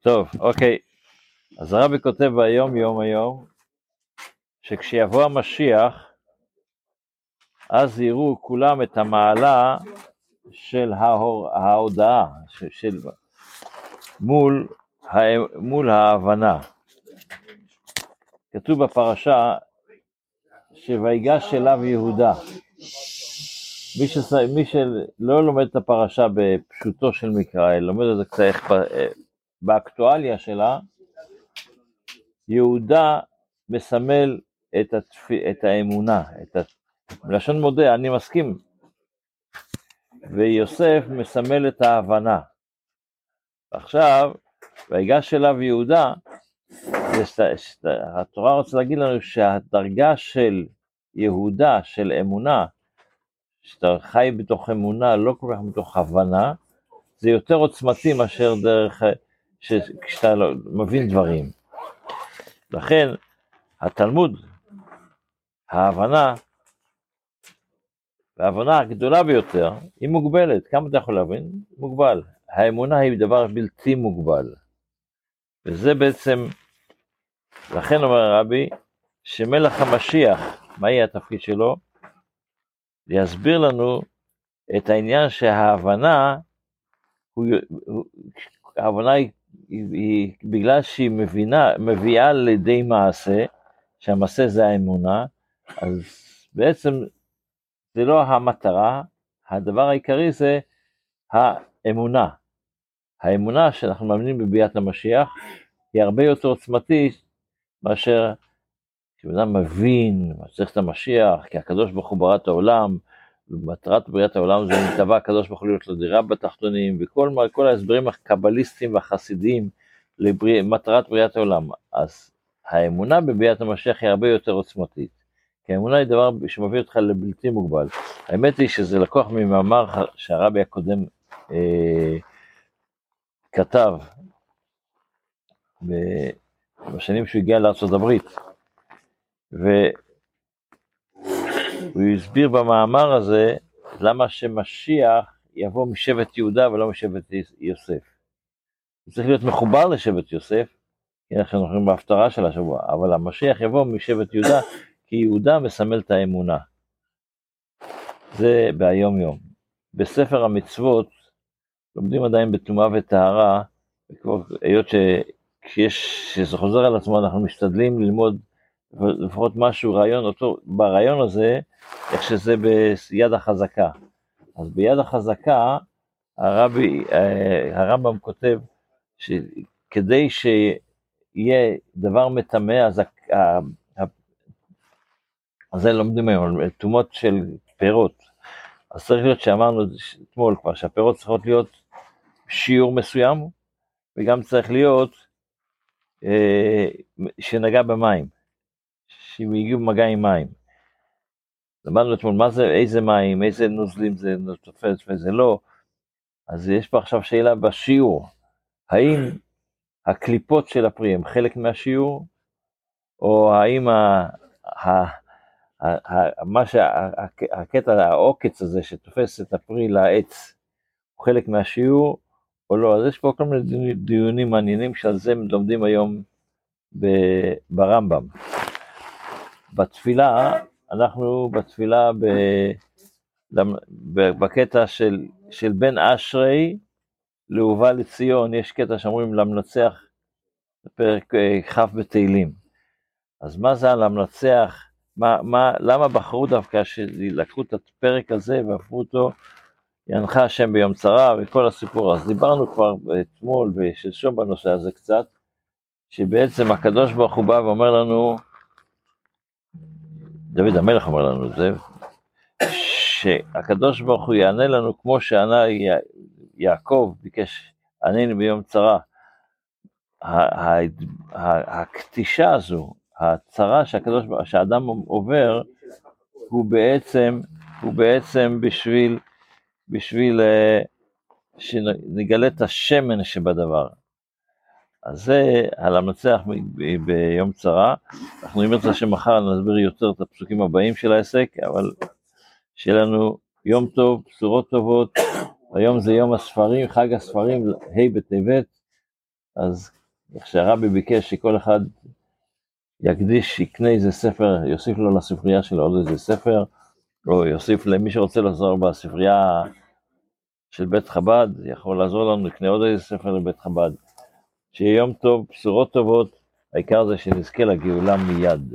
טוב, אוקיי. אז הרבי כותב ביום יום היום, שכשיבוא המשיח, אז יראו כולם את המעלה של ההור, ההודעה, של, של, מול, מול ההבנה. כתוב בפרשה שויגש אליו יהודה. מי, שס... מי שלא לומד את הפרשה בפשוטו של מקרא, לומד את זה קצת איך באקטואליה שלה, יהודה מסמל את, התפ... את האמונה, את ה... בלשון מודה, אני מסכים, ויוסף מסמל את ההבנה. עכשיו, ויגש אליו יהודה, התורה רוצה להגיד לנו שהדרגה של יהודה, של אמונה, שאתה חי בתוך אמונה, לא כל כך בתוך הבנה, זה יותר עוצמתי מאשר דרך, כשאתה לא, מבין דברים. לכן, התלמוד, ההבנה, וההבנה הגדולה ביותר, היא מוגבלת. כמה אתה יכול להבין? מוגבל. האמונה היא דבר בלתי מוגבל. וזה בעצם, לכן אומר הרבי, שמלך המשיח, מה יהיה התפקיד שלו? להסביר לנו את העניין שההבנה, הוא, ההבנה היא, היא, היא בגלל שהיא מבינה, מביאה לידי מעשה, שהמעשה זה האמונה, אז בעצם זה לא המטרה, הדבר העיקרי זה האמונה. האמונה שאנחנו מאמינים בביאת המשיח היא הרבה יותר עוצמתית מאשר כשבן מבין מה צריך את המשיח, כי הקדוש ברוך הוא ברא את העולם, ומטרת בריאת העולם זה נתבע הקדוש ברוך הוא להיות לו דירה בתחתונים, וכל ההסברים הקבליסטיים והחסידיים למטרת בריאת העולם. אז האמונה בביאת המשיח היא הרבה יותר עוצמתית. כי האמונה היא דבר שמביא אותך לבלתי מוגבל. האמת היא שזה לקוח ממאמר שהרבי הקודם אה, כתב בשנים שהוא הגיע לארצות הברית, והוא הסביר במאמר הזה למה שמשיח יבוא משבט יהודה ולא משבט יוסף. הוא צריך להיות מחובר לשבט יוסף, כי אנחנו הולכים בהפטרה של השבוע, אבל המשיח יבוא משבט יהודה, כי יהודה מסמל את האמונה. זה ביום יום. בספר המצוות לומדים עדיין בטומאה וטהרה, היות שכשיש, שזה חוזר על עצמו, אנחנו משתדלים ללמוד לפחות משהו, רעיון, אותו, ברעיון הזה, איך שזה ביד החזקה. אז ביד החזקה, הרבי, אה, הרמב"ם כותב שכדי שיהיה דבר מטמא, אז זה לומדים היום, טומאות של פירות. אז צריך להיות שאמרנו אתמול כבר, שהפירות צריכות להיות שיעור מסוים, וגם צריך להיות אה, שנגע במים, שהם הגיעו במגע עם מים. למדנו אתמול מה זה, איזה מים, איזה נוזלים זה תופס ואיזה לא, אז יש פה עכשיו שאלה בשיעור, האם הקליפות של הפרי הם חלק מהשיעור, או האם ה, ה, ה, מה שהקטע, העוקץ הזה שתופס את הפרי לעץ, הוא חלק מהשיעור, או לא, אז יש פה כל מיני דיונים מעניינים שעל זה לומדים היום ברמב"ם. בתפילה, אנחנו בתפילה ב, בקטע של, של בן אשרי לאהובה לציון, יש קטע שאומרים למנצח, פרק אה, כ' בתהילים. אז מה זה הלמנצח? מה, מה, למה בחרו דווקא שלקחו את הפרק הזה והפכו אותו ינחה השם ביום צרה וכל הסיפור. אז דיברנו כבר אתמול ושלשום בנושא הזה קצת, שבעצם הקדוש ברוך הוא בא ואומר לנו, דוד המלך אומר לנו את זה, שהקדוש ברוך הוא יענה לנו כמו שענה יעקב, ביקש ענני ביום צרה. הקטישה הזו, הצרה שהקדוש, שהאדם עובר, הוא בעצם, הוא בעצם בשביל בשביל אה, שנגלה את השמן שבדבר. אז זה על המנצח ביום צרה. אנחנו אם ירצה שמחר נסביר יותר את הפסוקים הבאים של העסק, אבל שיהיה לנו יום טוב, בשורות טובות. היום זה יום הספרים, חג הספרים, ה' בטבת, אז איך שהרבי ביקש שכל אחד יקדיש, יקנה איזה ספר, יוסיף לו לספרייה שלו עוד איזה ספר, או יוסיף למי שרוצה לעזור בספרייה של בית חב"ד, יכול לעזור לנו, יקנה עוד איזה ספר לבית חב"ד. שיהיה יום טוב, בשורות טובות, העיקר זה שנזכה לגאולה מיד.